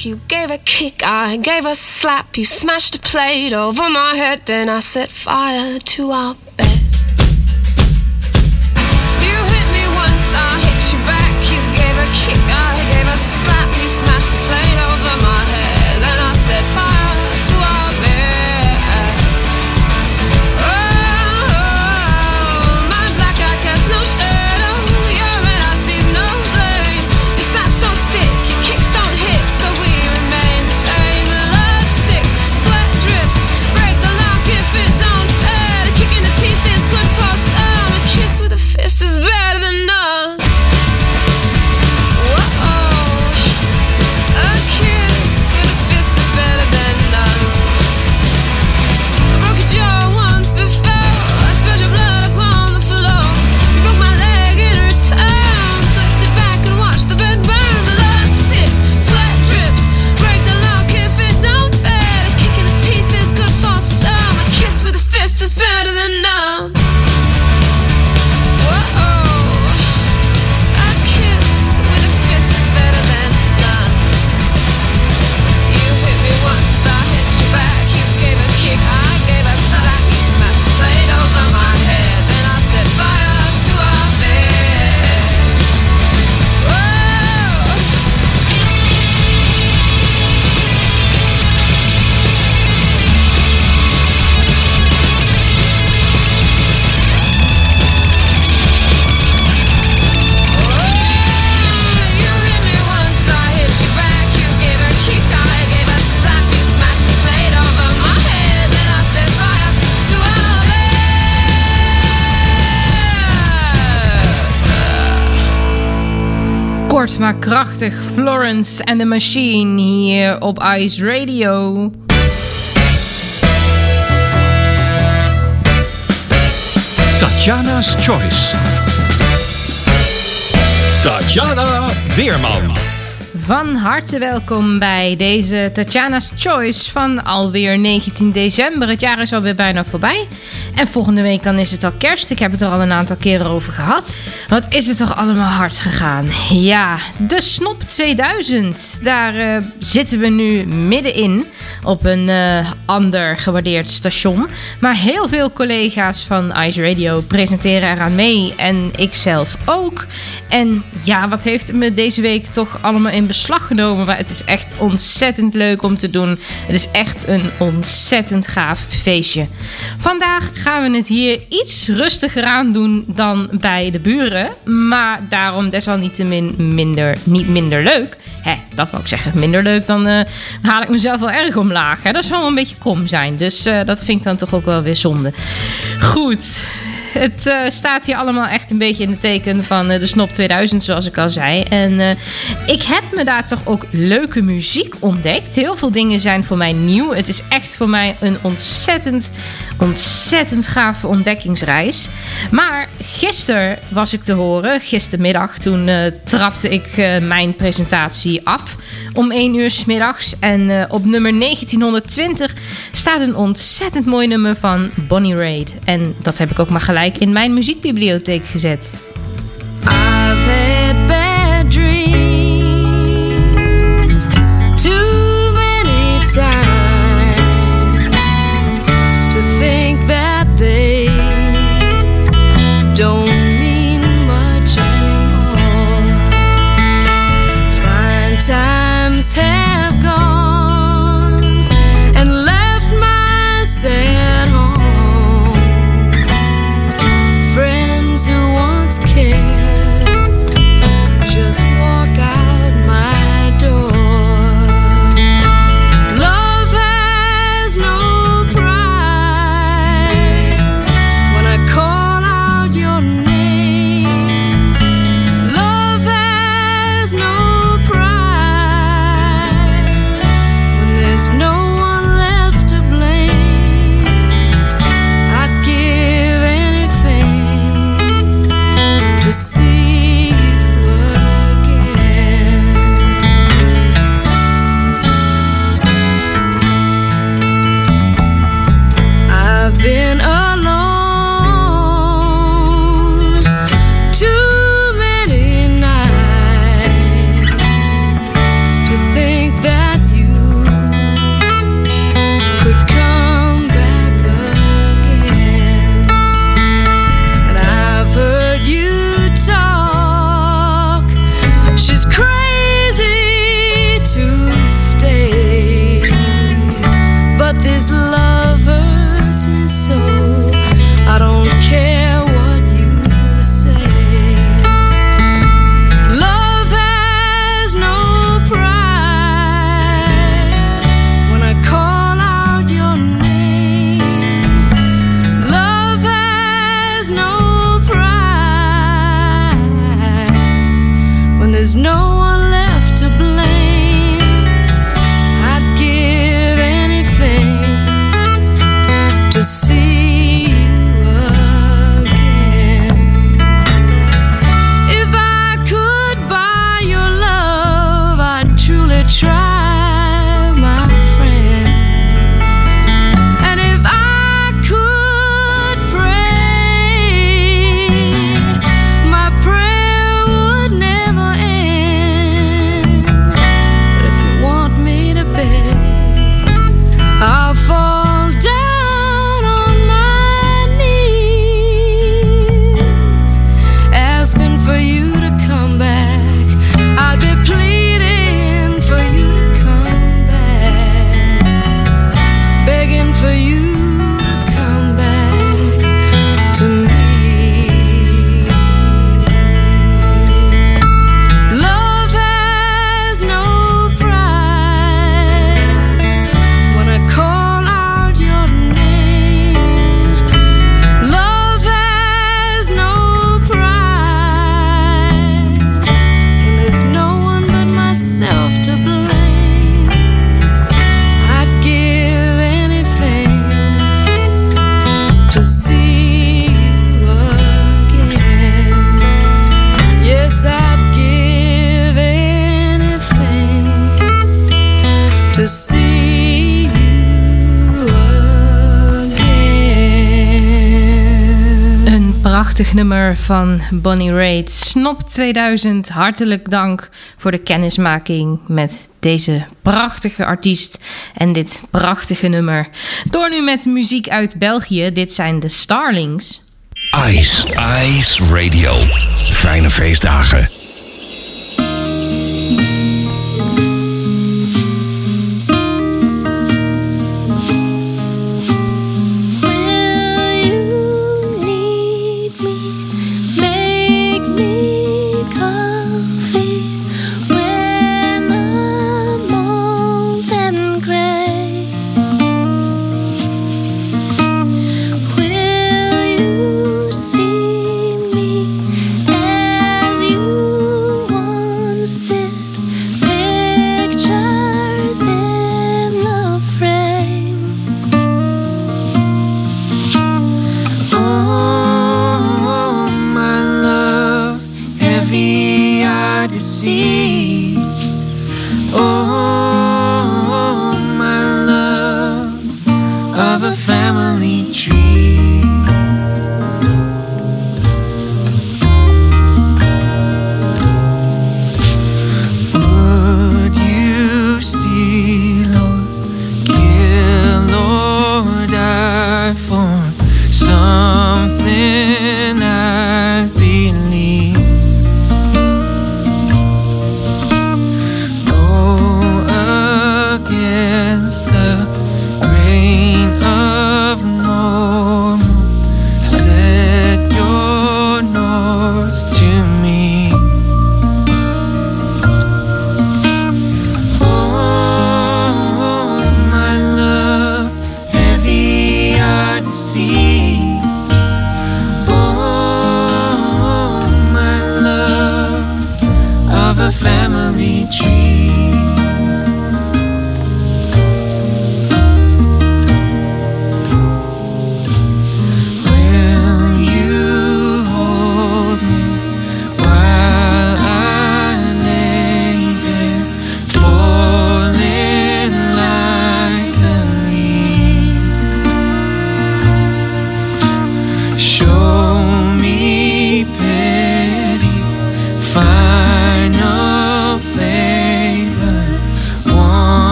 You gave a kick, I gave a slap, you smashed a plate over my head, then I set fire to our maar krachtig, Florence and the Machine hier op Ice Radio. Tatjana's Choice. Tatjana Weerman. Van harte welkom bij deze Tatjana's Choice van alweer 19 december. Het jaar is alweer bijna voorbij. En volgende week dan is het al kerst. Ik heb het er al een aantal keren over gehad. Wat is het toch allemaal hard gegaan. Ja, de Snop 2000. Daar eh, zitten we nu middenin. Op een eh, ander gewaardeerd station. Maar heel veel collega's van Ice Radio presenteren eraan mee. En ik zelf ook. En ja, wat heeft me deze week toch allemaal in beslag genomen. Maar het is echt ontzettend leuk om te doen. Het is echt een ontzettend gaaf feestje. Vandaag gaan we het hier iets rustiger aan doen dan bij de buren. Maar daarom desalniettemin minder, niet minder leuk. Hè, dat wil ik zeggen. Minder leuk, dan eh, haal ik mezelf wel erg omlaag. Hè? Dat zal wel een beetje krom zijn. Dus eh, dat vind ik dan toch ook wel weer zonde. Goed. Het eh, staat hier allemaal echt een beetje in het teken van eh, de Snop 2000, zoals ik al zei. En eh, ik heb me daar toch ook leuke muziek ontdekt. Heel veel dingen zijn voor mij nieuw. Het is echt voor mij een ontzettend, ontzettend gave ontdekkingsreis. Maar gisteren was ik te horen, gistermiddag, toen trapte ik mijn presentatie af om 1 uur 's middags. En op nummer 1920 staat een ontzettend mooi nummer van Bonnie Raitt. En dat heb ik ook maar in mijn muziekbibliotheek gezet. prachtig nummer van Bonnie Raitt. Snop 2000, hartelijk dank voor de kennismaking met deze prachtige artiest en dit prachtige nummer. Door nu met muziek uit België. Dit zijn de Starlings. Ice, Ice Radio. Fijne feestdagen.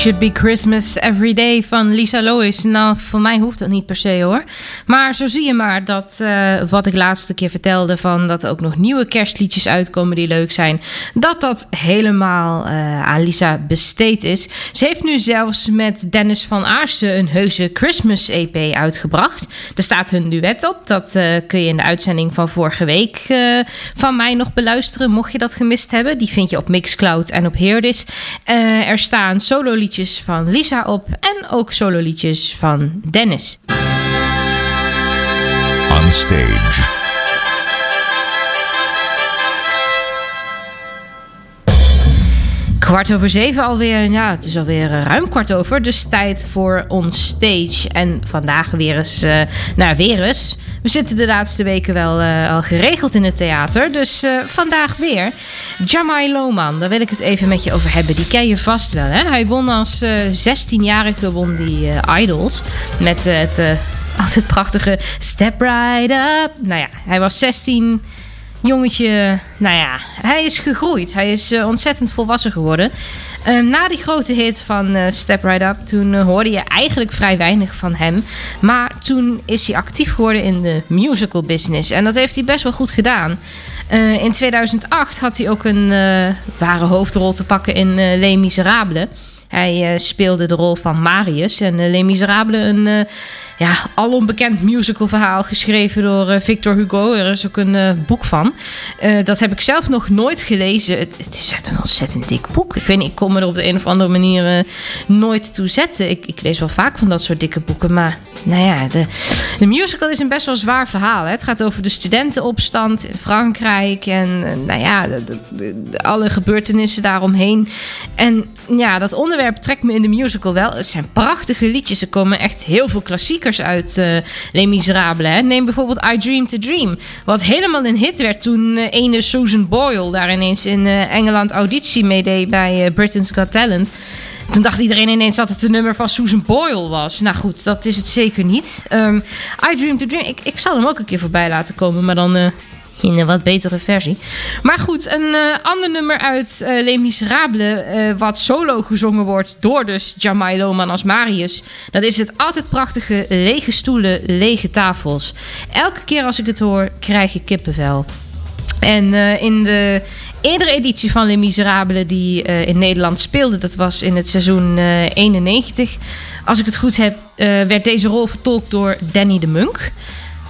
Should Be Christmas Every Day van Lisa Lois. Nou, voor mij hoeft dat niet per se hoor. Maar zo zie je maar dat eh, wat ik laatste keer vertelde... van dat er ook nog nieuwe kerstliedjes uitkomen die leuk zijn... dat dat helemaal eh, aan Lisa besteed is. Ze heeft nu zelfs met Dennis van Aarsen een heuse Christmas EP uitgebracht. Er staat hun duet op. Dat eh, kun je in de uitzending van vorige week van mij nog beluisteren... mocht je dat gemist hebben. Die vind je op Mixcloud en op Heerdis. Er staan sololiedjes van Lisa op en ook sololiedjes van Dennis. Stage. Kwart over zeven alweer. Ja, het is alweer eh, ruim kwart over. Dus tijd voor ons stage. En vandaag weer eens. eh nou, weer eens. We zitten de laatste weken wel eh, al geregeld in het theater. Dus vandaag weer. Jamai Loman, daar wil ik het even met je over hebben. Die ken je vast wel, hè? Hij won als eh 16-jarige won die Idols. Met het altijd prachtige Step Right Up. Nou ja, hij was 16 jongetje, nou ja, hij is gegroeid. Hij is eh, ontzettend volwassen geworden. Ehm, na die grote hit van eh, Step Right Up, toen eh, hoorde je eigenlijk vrij weinig van hem. Maar toen is hij actief geworden in de musical business. En dat heeft hij best wel goed gedaan. In 2008 had hij ook een ware hoofdrol te pakken in Les Miserables. Hij speelde de rol van Marius. En Les Miserables, een ja, alom bekend musicalverhaal geschreven door uh, Victor Hugo. Er is ook een uh, boek van. Uh, dat heb ik zelf nog nooit gelezen. Het, het, is echt een ontzettend dik boek. Ik weet niet, ik kom er op de een of andere manier nooit toe zetten. Ik, ik, lees wel vaak van dat soort dikke boeken. Maar nou ja, de, de musical is een best wel zwaar verhaal. Hè? Het gaat over de studentenopstand in Frankrijk. En nou ja, de, alle gebeurtenissen daaromheen. En ja, dat onderwerp trekt me in de musical wel. Het zijn prachtige liedjes. Er komen echt heel veel klassiekers uit uh, Les Miserables. Hè. Neem bijvoorbeeld I Dream to Dream. Wat helemaal een hit werd toen uh, ene Susan Boyle daar ineens in uh, Engeland auditie meedeed bij Britain's Got Talent. Toen dacht iedereen ineens dat het een nummer van Susan Boyle was. Nou goed, dat is het zeker niet. Um, I Dream to Dream. Ik, ik zal hem ook een keer voorbij laten komen, maar dan in een wat betere versie. Maar goed, een uh, ander nummer uit uh, Les Miserables, uh, wat solo gezongen wordt door dus Jamai Loman als Marius. Dat is het altijd prachtige lege stoelen, lege tafels. Elke keer als ik het hoor, krijg ik kippenvel. En in de eerdere editie van Les Miserables die in Nederland speelde, dat was in het seizoen 91. Als ik het goed heb, werd deze rol vertolkt door Danny de Munk.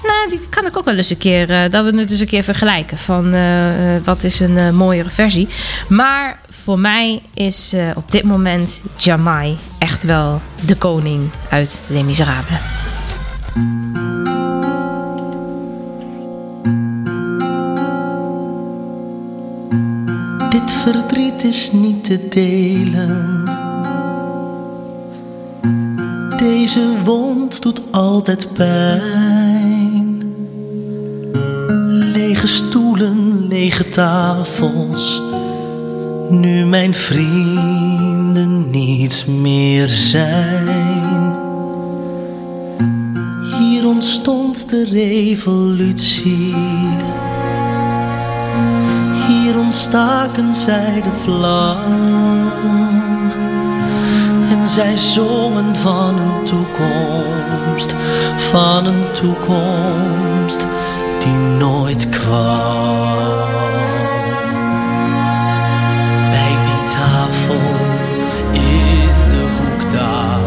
Nou, die kan ik ook wel eens een keer. Uh, dat we het eens een keer vergelijken. Van uh, wat is een mooiere versie. Maar voor mij is op dit moment Jamai echt wel de koning uit Les Miserables. Dit verdriet is niet te delen. Deze wond doet altijd pijn. Lege stoelen, lege tafels. Nu mijn vrienden niet meer zijn. Hier ontstond de revolutie. Hier ontstaken zij de vlam. En zij zongen van een toekomst, van een toekomst die nooit kwam. Bij die tafel in de hoek daar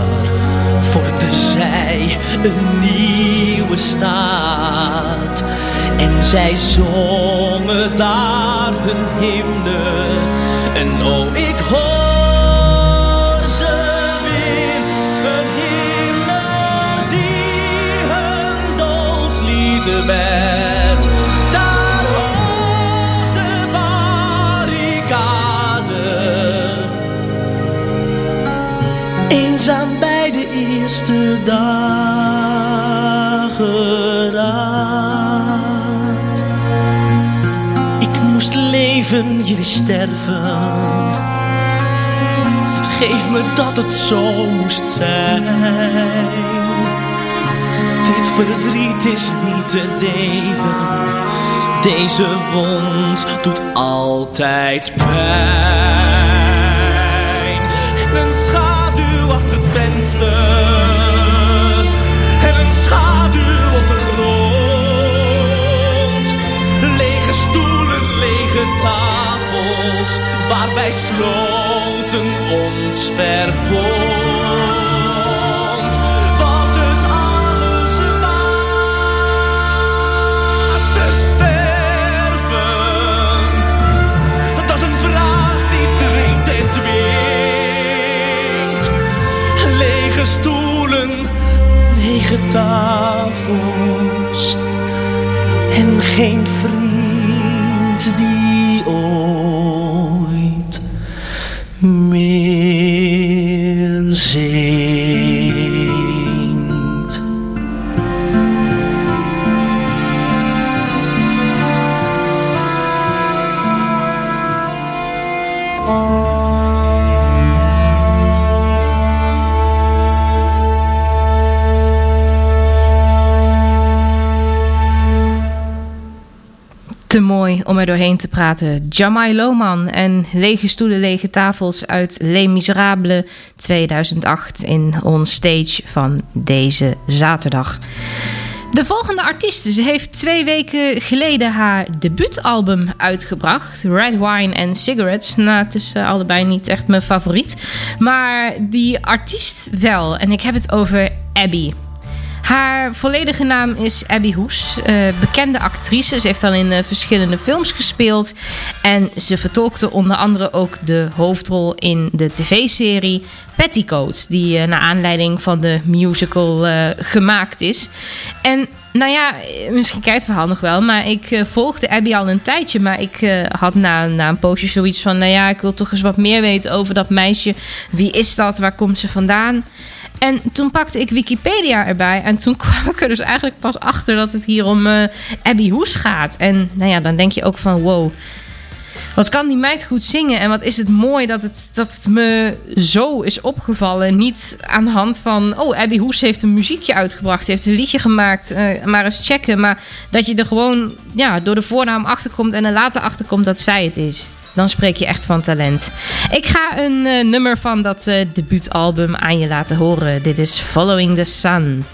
vormde zij een nieuwe staat. En zij zongen daar hun hymne. En oh, ik hoor ze weer. Ik moest leven, jullie sterven. Vergeef me dat het zo moest zijn. Dit verdriet is niet te delen. Deze wond doet altijd pijn. En een schaduw achter het venster. En een schaduw op de grond. Lege stoelen, lege tafels. Waar wij sloten ons verbond. Lege stoelen, lege tafels. En geen vriend die om er doorheen te praten. Jamai Lohman en lege stoelen, lege tafels uit Les Miserables 2008 in On Stage van deze zaterdag. De volgende artiest, ze heeft twee weken geleden haar debuutalbum uitgebracht. Red Wine and Cigarettes. Nou, het is eh, allebei niet echt mijn favoriet. Maar die artiest wel. En ik heb het over Abby. Haar volledige naam is Abby Hoes, eh, bekende actrice. Ze heeft al in eh, verschillende films gespeeld. En ze vertolkte onder andere ook de hoofdrol in de tv-serie Petticoat. Die eh, naar aanleiding van de musical gemaakt is. En nou ja, misschien kijkt het verhaal nog wel. Maar ik volgde Abby al een tijdje. Maar ik had na, na een poosje zoiets van... Nou ja, ik wil toch eens wat meer weten over dat meisje. Wie is dat? Waar komt ze vandaan? En toen pakte ik Wikipedia erbij. En toen kwam ik er dus eigenlijk pas achter dat het hier om eh, Abby Hoes gaat. En nou ja, dan denk je ook van wow. Wat kan die meid goed zingen en wat is het mooi dat het, dat het me zo is opgevallen. Niet aan de hand van, oh, Abby Hoes heeft een muziekje uitgebracht, heeft een liedje gemaakt, eh, maar eens checken. Maar dat je er gewoon ja, door de voornaam achterkomt en er later achterkomt dat zij het is. Dan spreek je echt van talent. Ik ga een eh, nummer van dat eh, debuutalbum aan je laten horen. Dit is Following the Sun.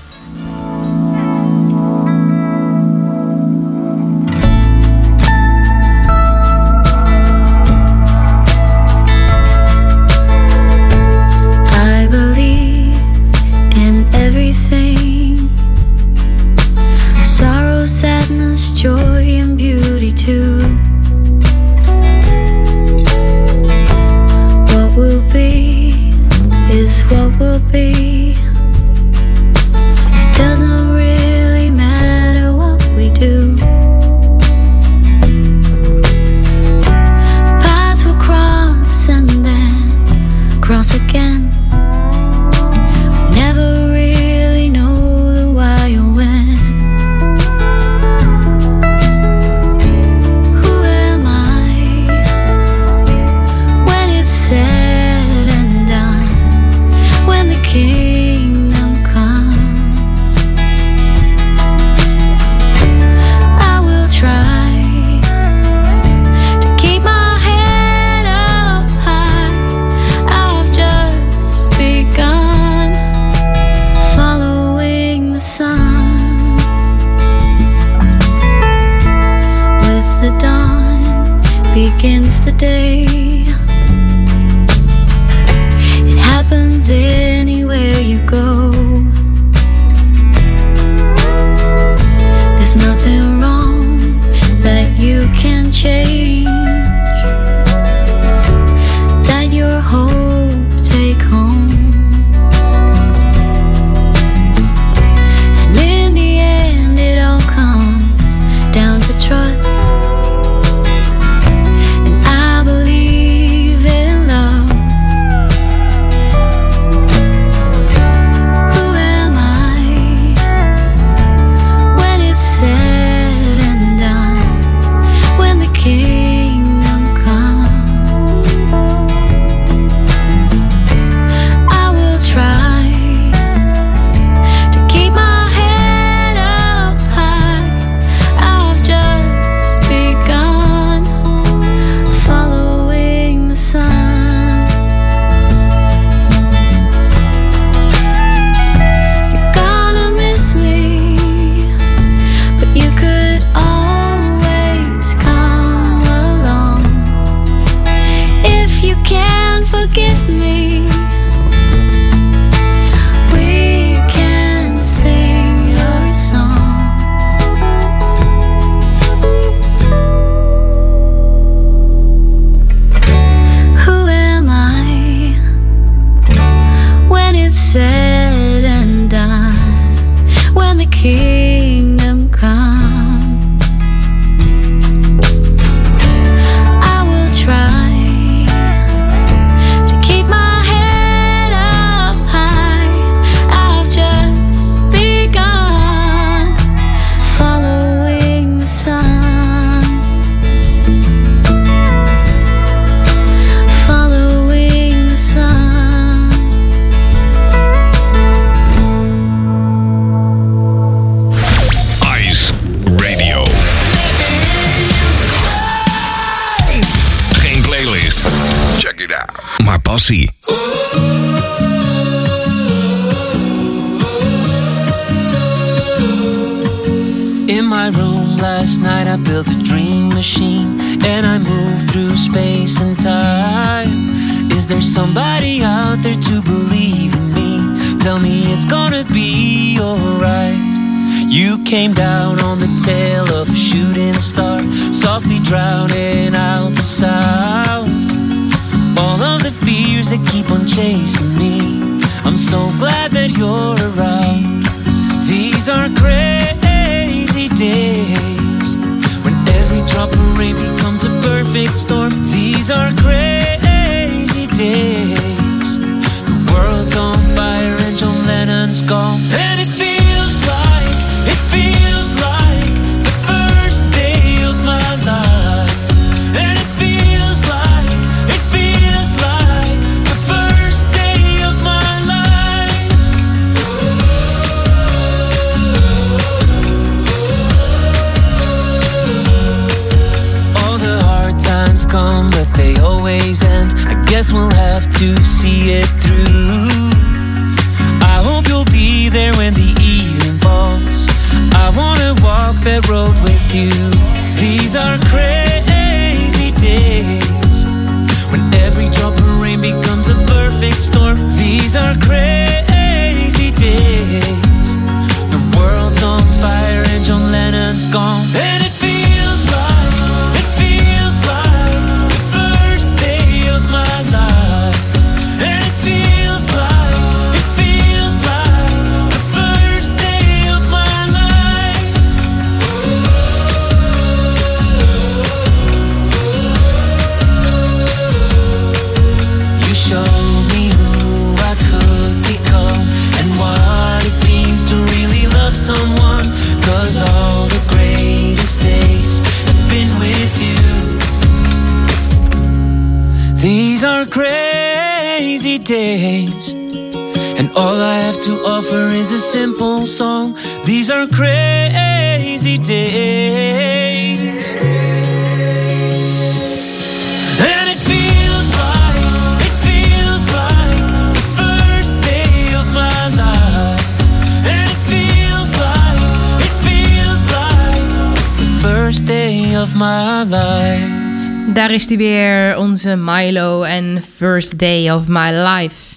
First day of my life. Daar is hij weer, onze Milo en First Day of My Life.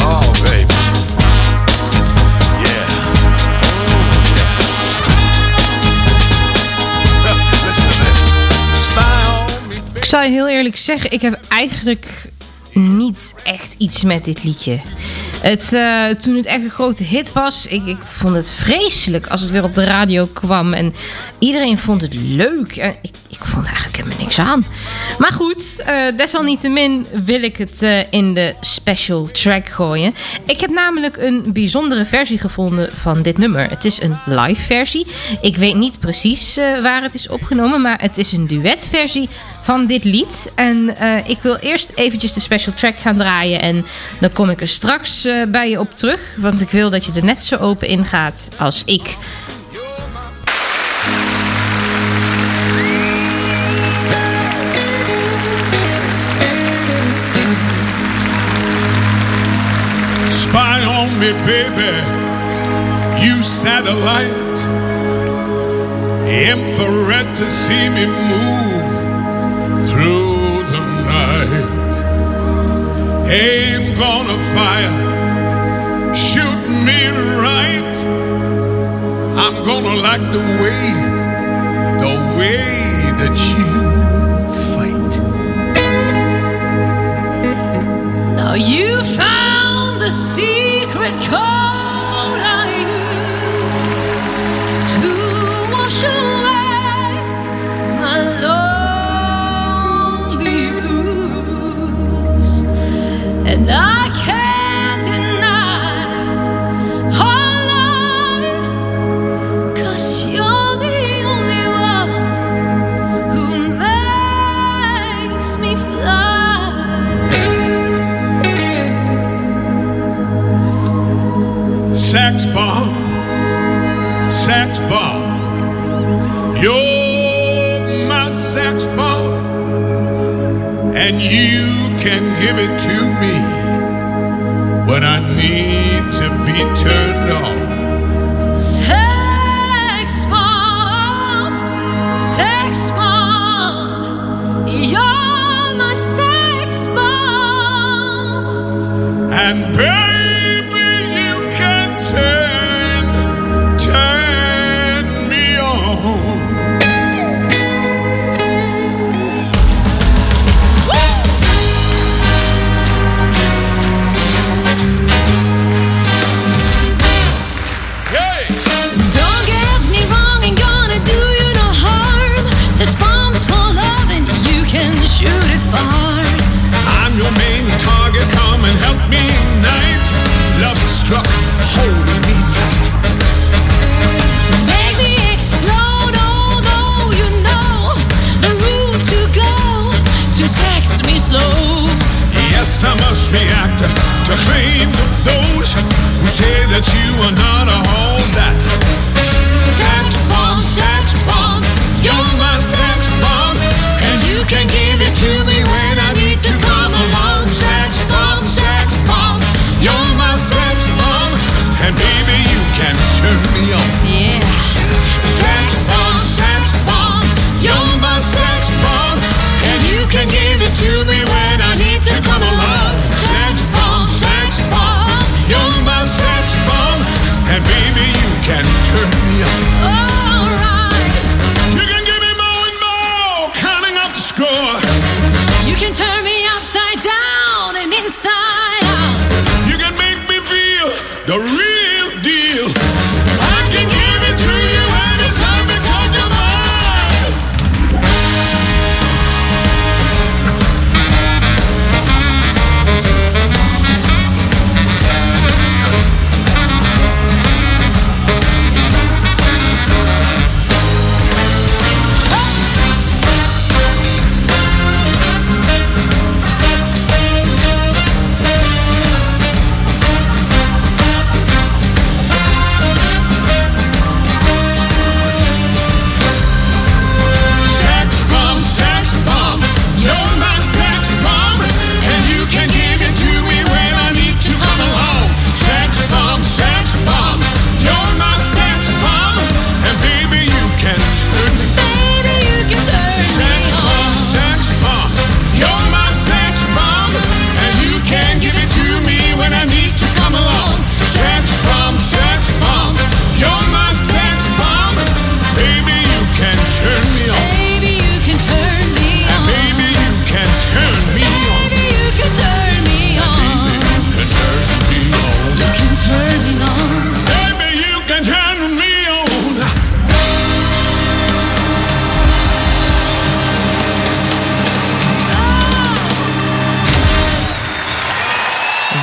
Oh, baby. Yeah. Yeah. Listen to this. Spy on me, Ik zal je heel eerlijk zeggen, ik heb eigenlijk niet echt iets met dit liedje. Het, eh, toen het echt een grote hit was, ik, ik vond het vreselijk als het weer op de radio kwam. En iedereen vond het leuk. En ik, ik vond eigenlijk helemaal niks aan. Maar goed, eh, desalniettemin wil ik het eh, in de special track gooien. Ik heb namelijk een bijzondere versie gevonden van dit nummer. Het is een live versie. Ik weet niet precies eh, waar het is opgenomen, maar het is een duetversie van dit lied. En ik wil eerst eventjes de special track gaan draaien. En dan kom ik er straks bij je op terug. Want ik wil dat je er net zo open in gaat als ik. Me, baby. You satellite. Infrared to see me move through the night. Aim gonna fire. Shoot me right. I'm gonna like the way, the way that you fight. Now you found the secret code I use to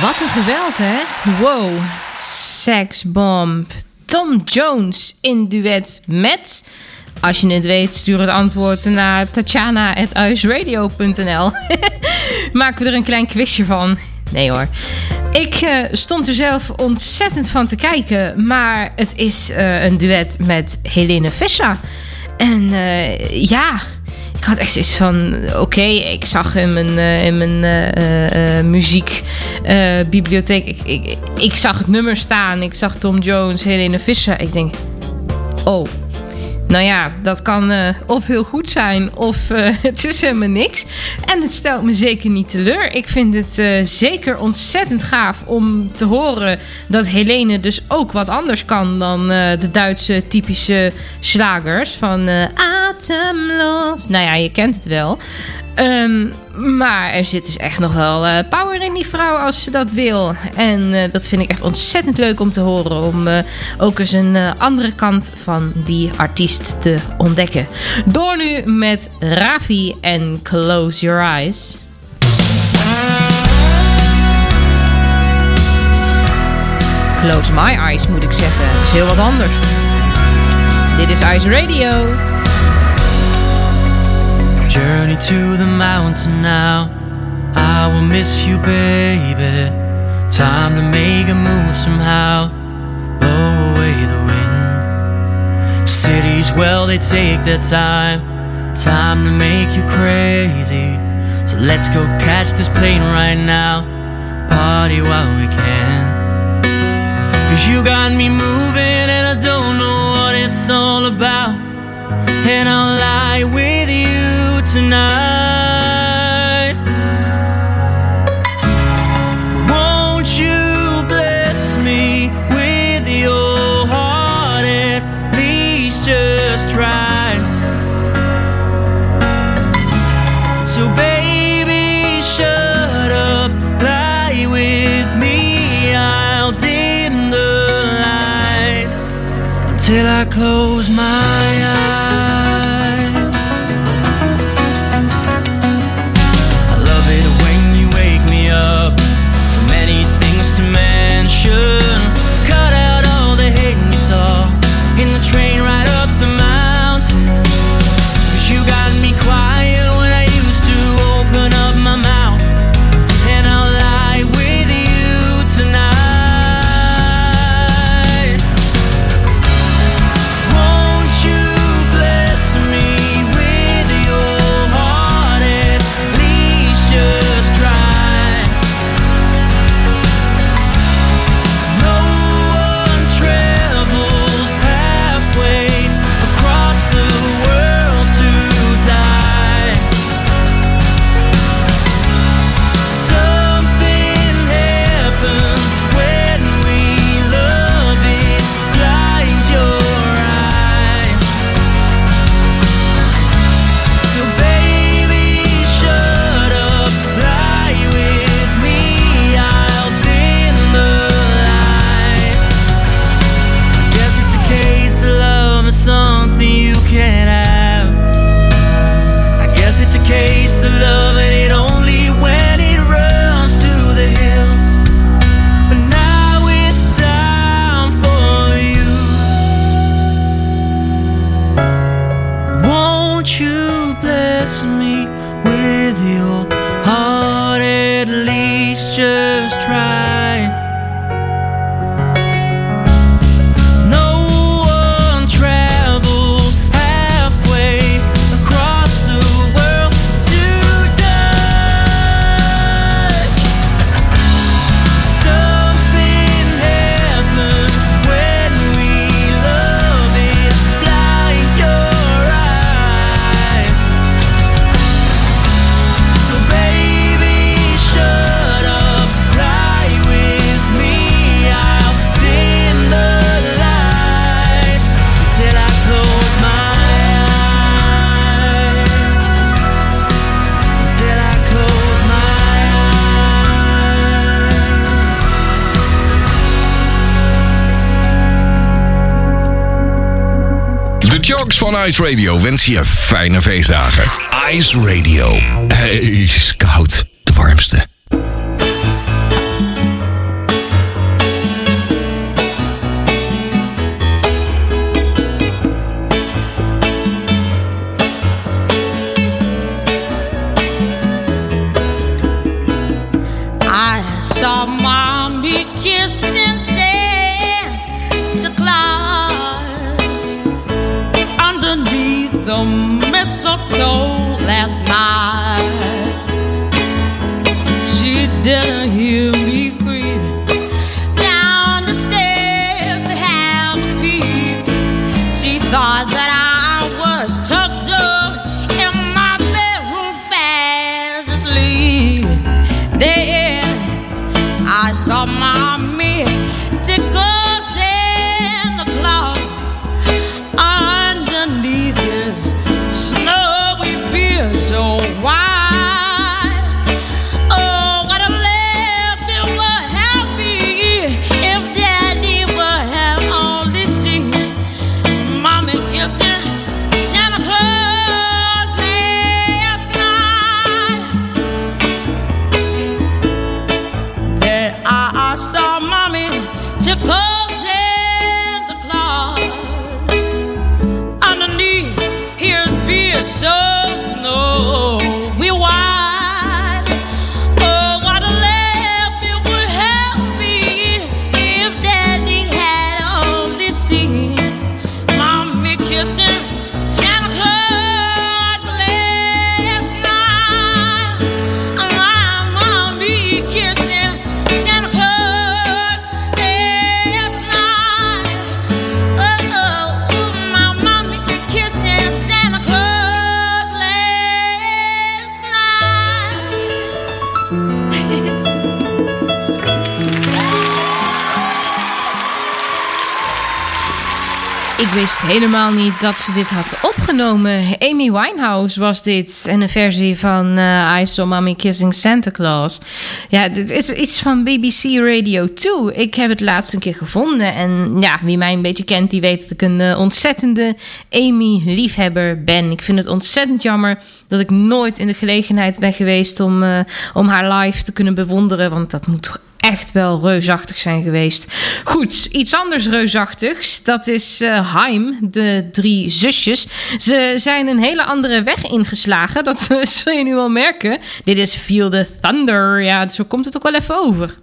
Wat een geweld, hè? Wow. Sexbomb. Tom Jones in duet met... Als je het weet, stuur het antwoord naar tatjana.uisradio.nl Maken we er een klein quizje van. Nee hoor. Ik eh, stond er zelf ontzettend van te kijken. Maar het is eh, een duet met Helene Fischer. En eh, ja, ik had echt zoiets van... Oké, ik zag in mijn, in mijn muziekbibliotheek... ik, ik, ik zag het nummer staan. Ik zag Tom Jones, Helene Fischer. Ik denk... Oh, nou ja, dat kan eh, of heel goed zijn of eh, het is helemaal niks. En het stelt me zeker niet teleur. Ik vind het eh, zeker ontzettend gaaf om te horen dat Helene dus ook wat anders kan dan de Duitse typische slagers van Atemlos. Nou ja, je kent het wel. Ehm, maar er zit dus echt nog wel eh, power in die vrouw als ze dat wil. En eh, dat vind ik echt ontzettend leuk om te horen. Om eh, ook eens een andere kant van die artiest te ontdekken. Door nu met Rafi en Close Your Eyes. Close My Eyes moet ik zeggen. Dat is heel wat anders. Dit is Ice Radio. Journey to the mountain now. I will miss you, baby. Time to make a move somehow. Blow away the wind. cities, well, they take their time. Time to make you crazy. So let's go catch this plane right now. Party while we can. Cause you got me moving and I don't know what it's all about. And I'll lie with tonight. Won't you bless me with your heart? At least just try. So, baby, shut up, lie with me. I'll dim the lights until I close my eyes. Ice Radio wensen je fijne feestdagen. Ice Radio. Hey, scout. De warmste. I saw mommy kissing Santa Claus underneath the wist helemaal niet dat ze dit had opgenomen. Amy Winehouse was dit. En een versie van eh, I Saw Mommy Kissing Santa Claus. Ja, dit is iets van BBC Radio 2. Ik heb het laatst een keer gevonden. En ja, wie mij een beetje kent, die weet dat ik een eh, ontzettende Amy-liefhebber ben. Ik vind het ontzettend jammer dat ik nooit in de gelegenheid ben geweest om, eh, om haar live te kunnen bewonderen. Want dat moet toch echt wel reusachtig zijn geweest. Goed, iets anders reusachtigs. Dat is eh Haim, de drie zusjes. Ze zijn een hele andere weg ingeslagen. Dat zul je nu wel merken. Dit is Feel the Thunder. Ja, zo komt het ook wel even over.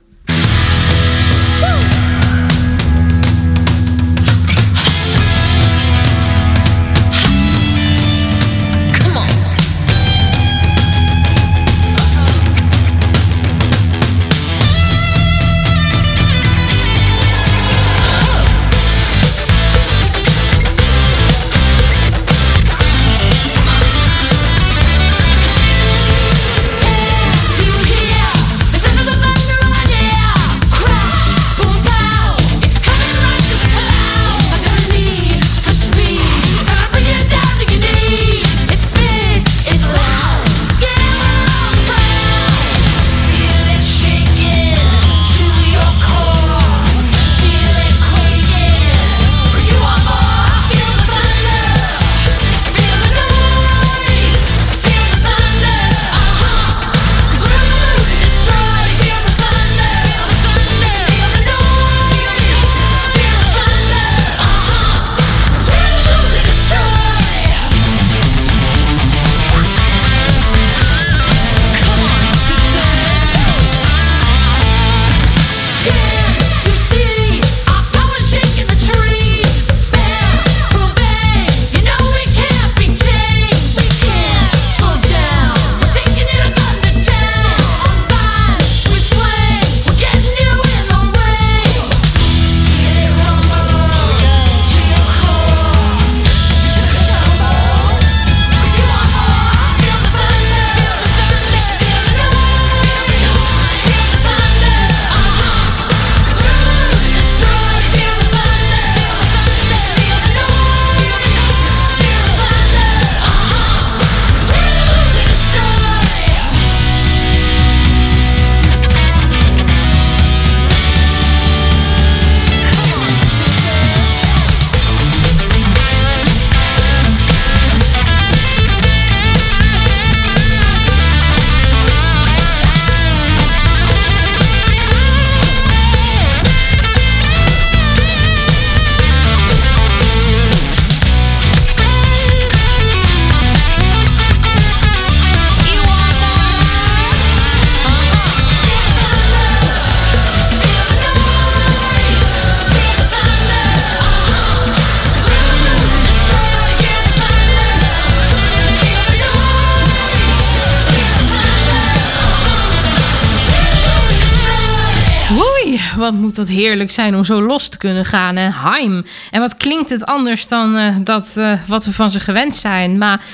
Heerlijk zijn om zo los te kunnen gaan. Hè? Heim. En wat klinkt het anders dan eh, dat, eh, wat we van ze gewend zijn. Maar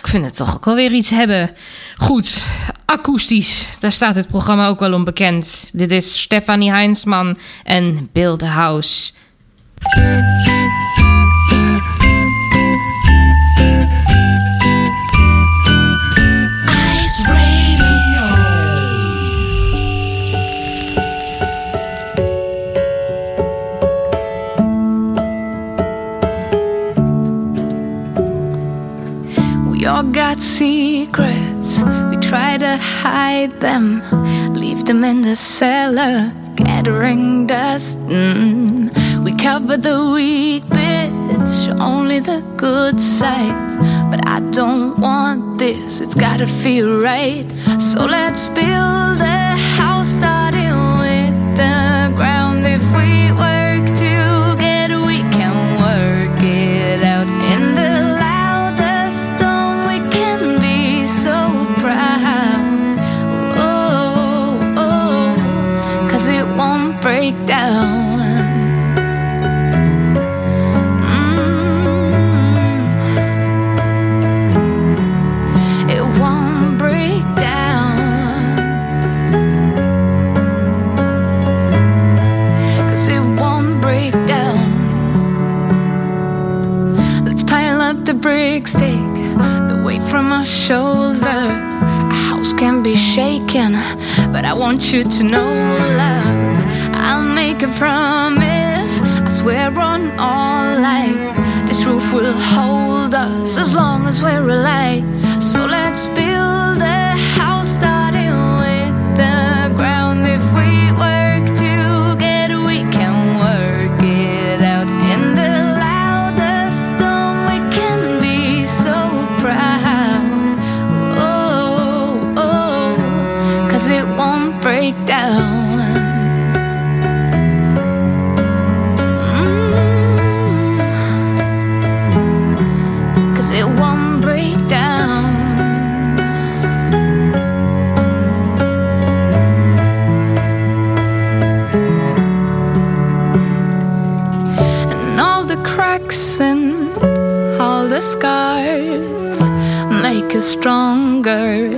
ik vind het toch ook wel weer iets hebben. Goed, akoestisch. Daar staat het programma ook wel om bekend. Dit is Stefanie Heinsman en Build House. Hide them, leave them in the cellar, gathering dust. Mm. We cover the weak bits, only the good sides. But I don't want this, it's gotta feel right. So let's build a house starting with the ground. If we work from my shoulders. A house can be shaken, but I want you to know, love. I'll make a promise. I swear on all life, this roof will hold us as long as we're alive. So let's cause it won't break down. Mm. It won't break down. And all the cracks and all the scars make us stronger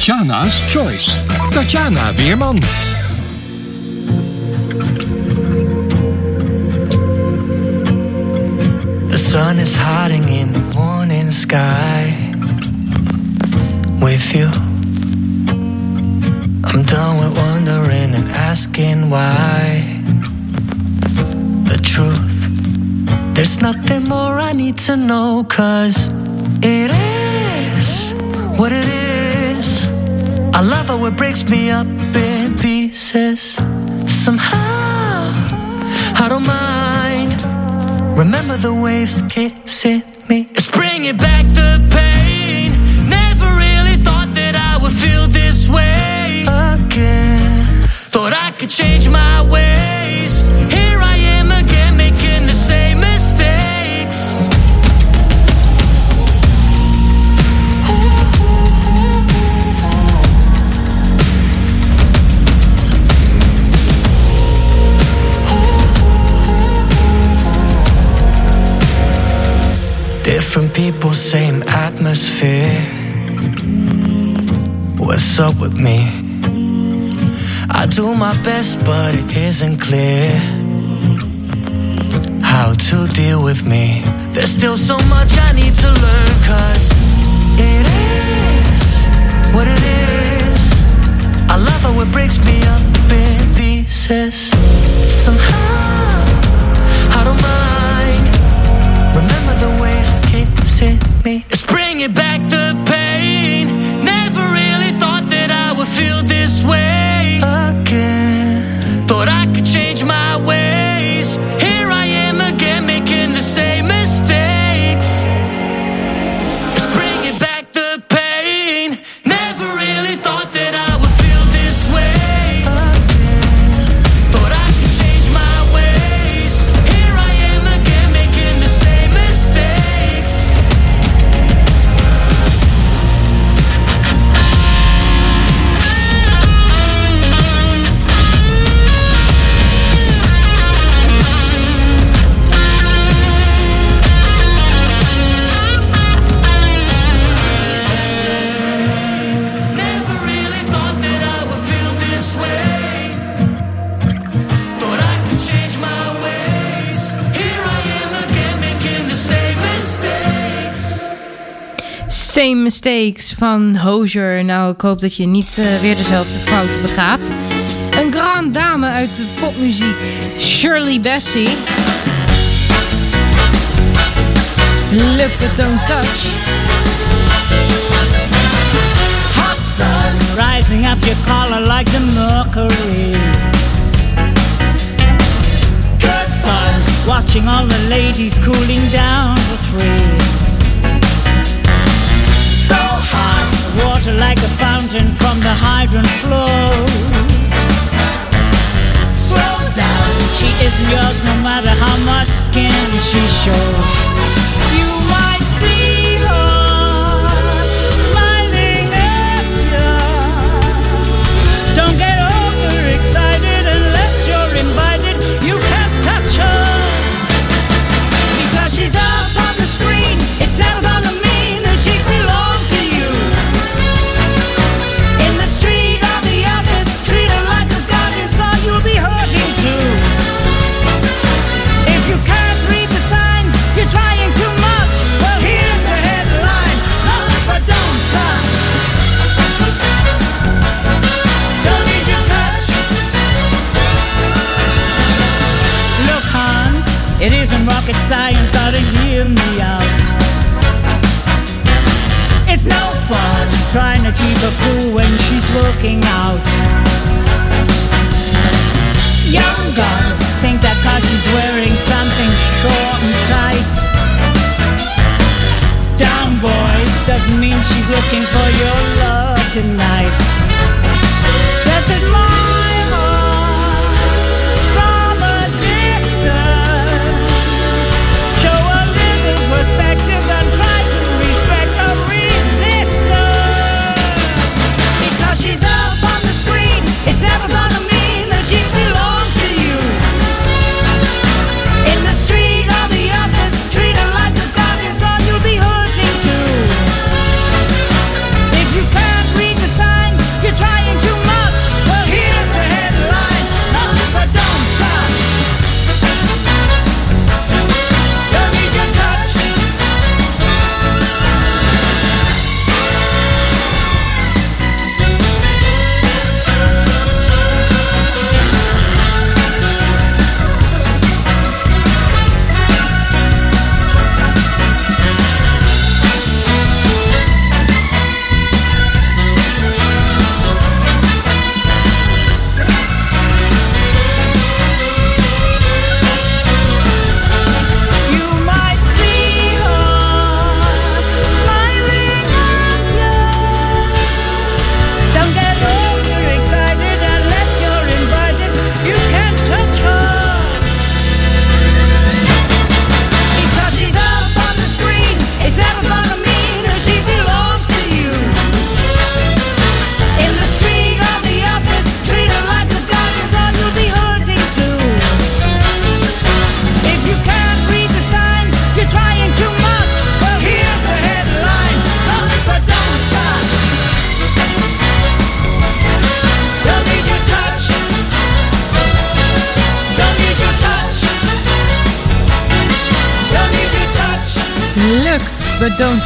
Tatjana's Choice. Tatjana Weerman. The sun is hiding in the morning sky. With you, I'm done with wondering and asking why. The truth, there's nothing more I need to know, cause it is what it is. I love how it breaks me up in pieces. Somehow, I don't mind. Remember the waves kissing me? It's bringing back the pain. Never really thought that I would feel this way again. Thought I could change my up with me? I do my best, but it isn't clear how to deal with me. There's still so much I need to learn, cause it is what it is. I love how it breaks me up in pieces. Somehow, I don't mind. Remember the waves kissing me? It's bringing back the pain. Feel this way Mistakes van Hozier. Nou, ik hoop dat je niet eh, weer dezelfde fouten begaat. Een grand dame uit de popmuziek, Shirley Bassey. Look but don't touch. Hot sun rising up your collar like the mercury. Good fun watching all the ladies cooling down for free. Water like a fountain from the hydrant flows. Slow down, she isn't yours no matter how much skin she shows. You might see keep her cool when she's working out. Young guns think that cause she's wearing something short and tight. Down boys doesn't mean she's looking for your love tonight. Just admire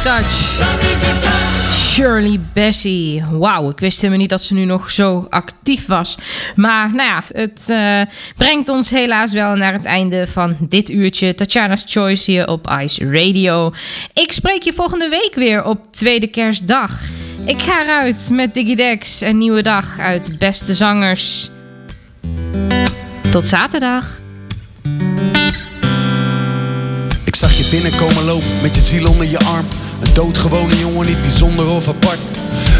touch. Shirley Bassey. Wauw, ik wist helemaal niet dat ze nu nog zo actief was. Maar nou ja, het eh, brengt ons helaas wel naar het einde van dit uurtje. Tatjana's Choice hier op Ice Radio. Ik spreek je volgende week weer op tweede kerstdag. Ik ga eruit met Digidex, een nieuwe dag uit Beste Zangers. Tot zaterdag. Ik zag je binnenkomen lopen met je ziel onder je arm. Een doodgewone jongen, niet bijzonder of apart.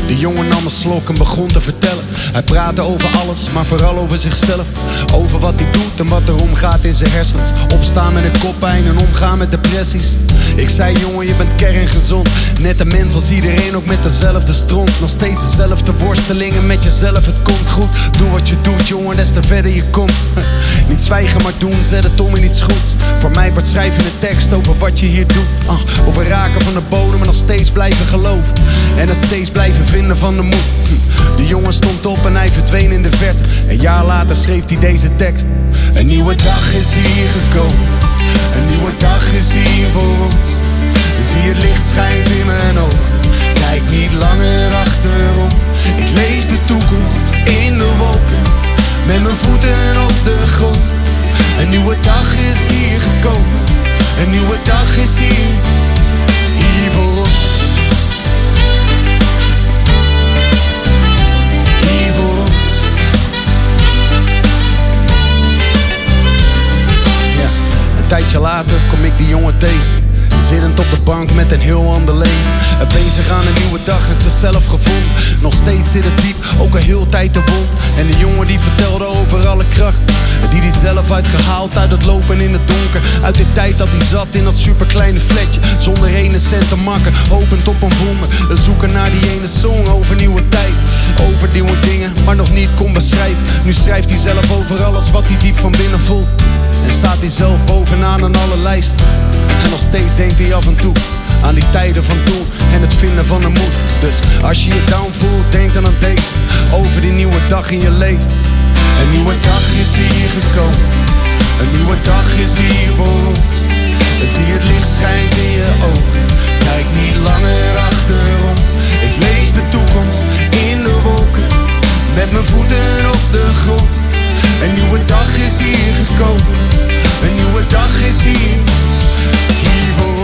De jongen nam een slok en begon te vertellen. Hij praatte over alles, maar vooral over zichzelf. Over wat hij doet en wat er omgaat in zijn hersens. Opstaan met een koppijn en omgaan met depressies. Ik zei jongen, je bent kerngezond. Net een mens als iedereen, ook met dezelfde stront. Nog steeds dezelfde worstelingen met jezelf, het komt goed. Doe wat je doet jongen, des te verder je komt. Niet zwijgen maar doen, zet het om in iets goeds. Voor mij wordt schrijven een tekst over wat je hier doet. Ah, over raken van de bodem en nog steeds blijven geloven. En het steeds blijven vinden van de moed. Hm. De jongen stond op en hij verdween in de verte. Een jaar later schreef hij deze tekst. Een nieuwe dag is hier gekomen. Een nieuwe dag is hier voor ons. Zie het licht schijnt in mijn ogen. Kijk niet langer achterom. Ik lees de toekomst in de wolken. Met mijn voeten op de grond. Een nieuwe dag is hier gekomen. Een nieuwe dag is hier. Bank met een heel ander leven. En bezig aan een nieuwe dag en zichzelf gevonden. Nog steeds zit het diep, ook al heel tijd te wond. En de jongen die vertelde over alle kracht. Die hij zelf uitgehaald uit het lopen in het donker. Uit de tijd dat hij zat in dat superkleine flatje. Zonder ene cent te makken, hopend op een wonder. Een zoeken naar die ene song over nieuwe tijd. Over nieuwe dingen, maar nog niet kon beschrijven. Nu schrijft hij zelf over alles wat hij diep van binnen voelt. En staat hij zelf bovenaan aan alle lijsten. En nog steeds denkt hij af en toe aan die tijden van toen en het vinden van de moed. Dus als je je down voelt, denk dan aan deze. Over die nieuwe dag in je leven. Een nieuwe dag is hier gekomen. Een nieuwe dag is hier voor ons. En zie het licht schijnt in je ogen. Kijk niet langer achterom. Ik lees de toekomst in de wolken. Met mijn voeten op de grond. Een nieuwe dag is hier gekomen een nieuwe dag is hier. Hier voor